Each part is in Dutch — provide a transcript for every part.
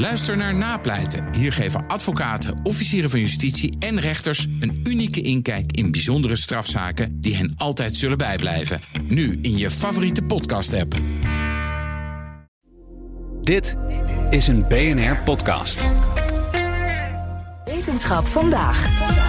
Luister naar Napleiten. Hier geven advocaten, officieren van justitie en rechters een unieke inkijk in bijzondere strafzaken die hen altijd zullen bijblijven. Nu in je favoriete podcast-app. Dit is een BNR-podcast. Wetenschap vandaag.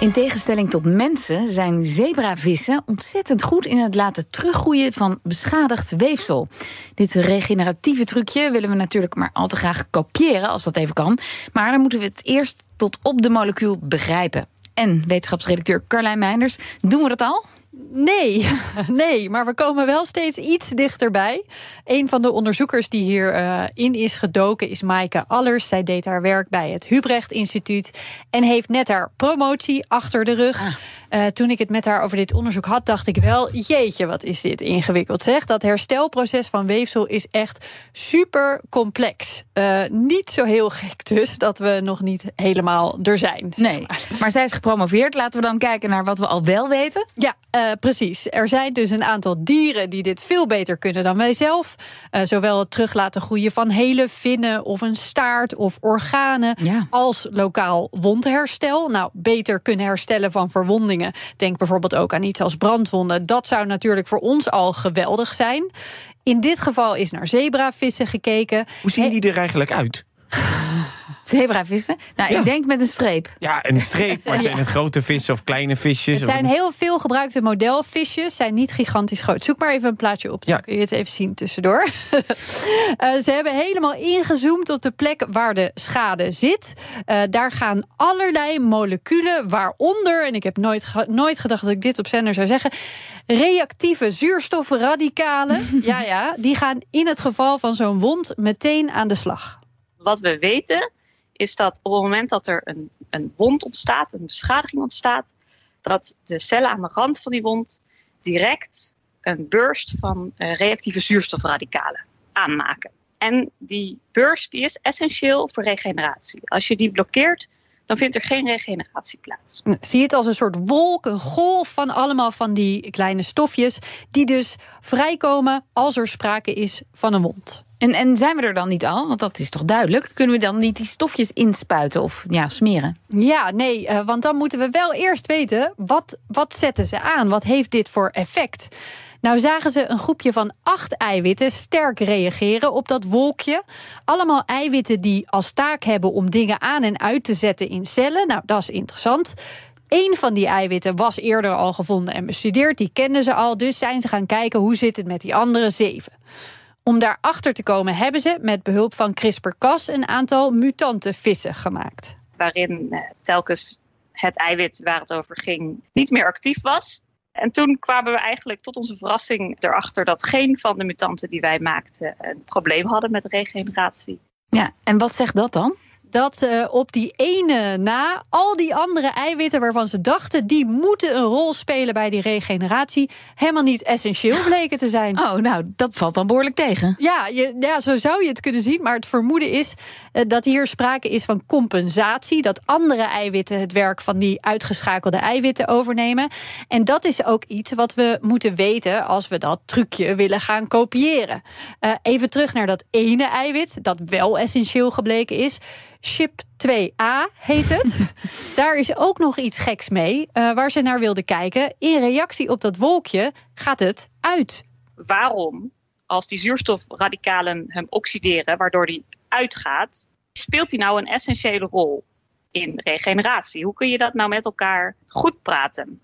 In tegenstelling tot mensen zijn zebravissen ontzettend goed in het laten teruggroeien van beschadigd weefsel. Dit regeneratieve trucje willen we natuurlijk maar al te graag kopiëren, als dat even kan. Maar dan moeten we het eerst tot op de molecuul begrijpen. En wetenschapsredacteur Carlijn Meinders, doen we dat al? Nee, nee, maar we komen wel steeds iets dichterbij. Een van de onderzoekers die hierin in is gedoken is Maaike Allers. Zij deed haar werk bij het Hubrecht Instituut en heeft net haar promotie achter de rug. Ah. Uh, toen ik het met haar over dit onderzoek had, dacht ik wel: jeetje, wat is dit ingewikkeld zeg. Dat herstelproces van weefsel is echt super complex. Uh, niet zo heel gek dus dat we nog niet helemaal er zijn. Nee, maar zij is gepromoveerd. Laten we dan kijken naar wat we al wel weten. Ja, uh, precies. Er zijn dus een aantal dieren die dit veel beter kunnen dan wij zelf. zowel het terug laten groeien van hele vinnen of een staart of organen, ja. als lokaal wondherstel. Nou, beter kunnen herstellen van verwondingen Denk bijvoorbeeld ook aan iets als brandwonden. Dat zou natuurlijk voor ons al geweldig zijn. In dit geval is naar zebravissen gekeken. Hoe zien die er eigenlijk uit? Zebravissen? Nou, ik denk met een streep. Ja, een streep. Maar zijn het grote vissen of kleine visjes? Het zijn heel veel gebruikte modelvisjes. Zijn niet gigantisch groot. Zoek maar even een plaatje op. Dan ja. kun je het even zien tussendoor. uh, ze hebben helemaal ingezoomd op de plek waar de schade zit. Uh, daar gaan allerlei moleculen, waaronder... en ik heb nooit, nooit gedacht dat ik dit op zender zou zeggen... reactieve zuurstofradicalen. ja, ja, die gaan in het geval van zo'n wond meteen aan de slag. Wat we weten is dat op het moment dat er een, een wond ontstaat, een beschadiging ontstaat, dat de cellen aan de rand van die wond direct een burst van uh, reactieve zuurstofradicalen aanmaken. En die burst die is essentieel voor regeneratie. Als je die blokkeert, dan vindt er geen regeneratie plaats. Zie je het als een soort wolk, een golf van allemaal van die kleine stofjes, die dus vrijkomen als er sprake is van een wond. En, en zijn we er dan niet al? Want dat is toch duidelijk? Kunnen we dan niet die stofjes inspuiten of ja, smeren? Ja, nee, uh, want dan moeten we wel eerst weten... Wat, wat zetten ze aan? Wat heeft dit voor effect? Nou zagen ze een groepje van acht eiwitten sterk reageren op dat wolkje. Allemaal eiwitten die als taak hebben om dingen aan en uit te zetten in cellen. Nou, dat is interessant. Eén van die eiwitten was eerder al gevonden en bestudeerd. Die kenden ze al, dus zijn ze gaan kijken hoe zit het met die andere zeven. Om daarachter te komen hebben ze met behulp van CRISPR-Cas een aantal mutante vissen gemaakt. Waarin eh, telkens het eiwit waar het over ging niet meer actief was. En toen kwamen we eigenlijk tot onze verrassing erachter dat geen van de mutanten die wij maakten een probleem hadden met regeneratie. Ja, en wat zegt dat dan? Dat uh, op die ene na al die andere eiwitten waarvan ze dachten die moeten een rol spelen bij die regeneratie, helemaal niet essentieel bleken te zijn. Oh, nou, dat valt dan behoorlijk tegen. Ja, je, ja zo zou je het kunnen zien. Maar het vermoeden is uh, dat hier sprake is van compensatie. Dat andere eiwitten het werk van die uitgeschakelde eiwitten overnemen. En dat is ook iets wat we moeten weten als we dat trucje willen gaan kopiëren. Uh, even terug naar dat ene eiwit, dat wel essentieel gebleken is. Ship 2A heet het. Daar is ook nog iets geks mee, uh, waar ze naar wilden kijken. In reactie op dat wolkje gaat het uit. Waarom, als die zuurstofradicalen hem oxideren, waardoor die uitgaat, speelt die nou een essentiële rol in regeneratie? Hoe kun je dat nou met elkaar goed praten?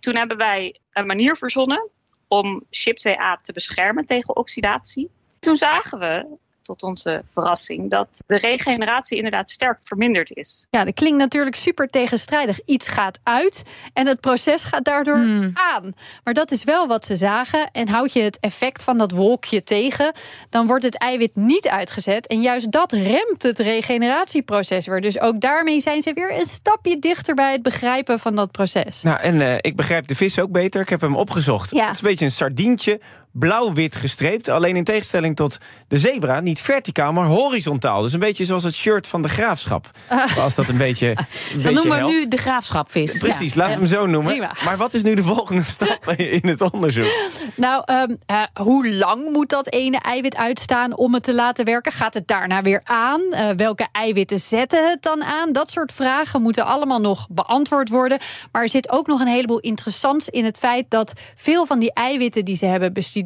Toen hebben wij een manier verzonnen om Ship 2A te beschermen tegen oxidatie. Toen zagen we tot onze verrassing, dat de regeneratie inderdaad sterk verminderd is. Ja, dat klinkt natuurlijk super tegenstrijdig. Iets gaat uit en het proces gaat daardoor hmm. aan. Maar dat is wel wat ze zagen. En houd je het effect van dat wolkje tegen, dan wordt het eiwit niet uitgezet. En juist dat remt het regeneratieproces weer. Dus ook daarmee zijn ze weer een stapje dichter bij het begrijpen van dat proces. Nou, en uh, ik begrijp de vis ook beter. Ik heb hem opgezocht. Ja. Het is een beetje een sardientje blauw-wit gestreept. Alleen in tegenstelling tot de zebra, niet verticaal, maar horizontaal. Dus een beetje zoals het shirt van de graafschap. Als dat een beetje. Een Dan beetje noemen we nu de graafschapvis. Precies, Ja. laten we hem zo noemen. Prima. Maar wat is nu de volgende stap in het onderzoek? Nou, ehm, eh, hoe lang moet dat ene eiwit uitstaan om het te laten werken? Gaat het daarna weer aan? Eh, welke eiwitten zetten het dan aan? Dat soort vragen moeten allemaal nog beantwoord worden. Maar er zit ook nog een heleboel interessants in het feit dat veel van die eiwitten die ze hebben bestudeerd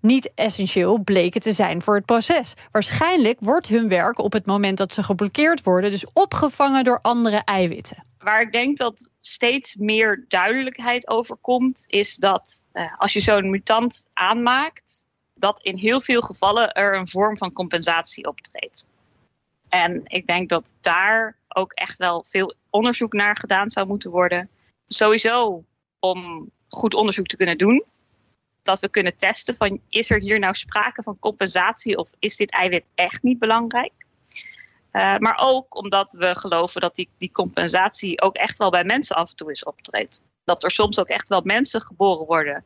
niet essentieel bleken te zijn voor het proces. Waarschijnlijk wordt hun werk op het moment dat ze geblokkeerd worden, dus opgevangen door andere eiwitten. Waar ik denk dat steeds meer duidelijkheid over komt, is dat eh, als je zo'n mutant aanmaakt, dat in heel veel gevallen er een vorm van compensatie optreedt. En ik denk dat daar ook echt wel veel onderzoek naar gedaan zou moeten worden. Sowieso om goed onderzoek te kunnen doen. Dat we kunnen testen van is er hier nou sprake van compensatie of is dit eiwit echt niet belangrijk? Uh, maar ook omdat we geloven dat die, die compensatie ook echt wel bij mensen af en toe is optreedt. Dat er soms ook echt wel mensen geboren worden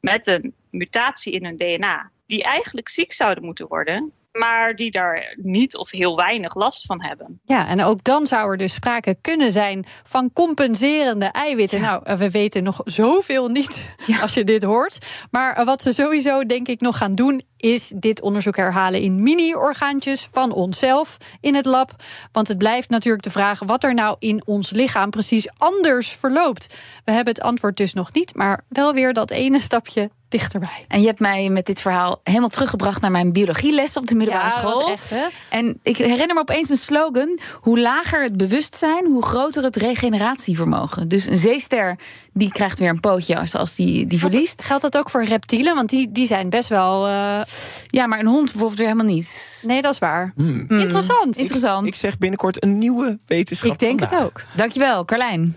met een mutatie in hun DNA. Die eigenlijk ziek zouden moeten worden, maar die daar niet of heel weinig last van hebben. Ja, en ook dan zou er dus sprake kunnen zijn van compenserende eiwitten. Nou, uh, we weten nog zoveel niet ja. als je dit hoort. Maar wat ze sowieso denk ik nog gaan doen is dit onderzoek herhalen in mini-orgaantjes van onszelf in het lab. Want het blijft natuurlijk de vraag wat er nou in ons lichaam precies anders verloopt. We hebben het antwoord dus nog niet, maar wel weer dat ene stapje dichterbij. En je hebt mij met dit verhaal helemaal teruggebracht naar mijn biologieles op de middelbare ja, school. Echt, hè? En ik herinner me opeens een slogan: hoe lager het bewustzijn, hoe groter het regeneratievermogen. Dus een zeester die krijgt weer een pootje als, als die, die verliest. Geldt dat ook voor reptielen? Want die, die zijn best wel. Uh... Ja, maar een hond bijvoorbeeld weer helemaal niet. Nee, dat is waar. Hmm. Interessant. Ik, Interessant. Ik zeg binnenkort een nieuwe wetenschap. Ik denk vandaag. het ook. Dankjewel, Carlijn.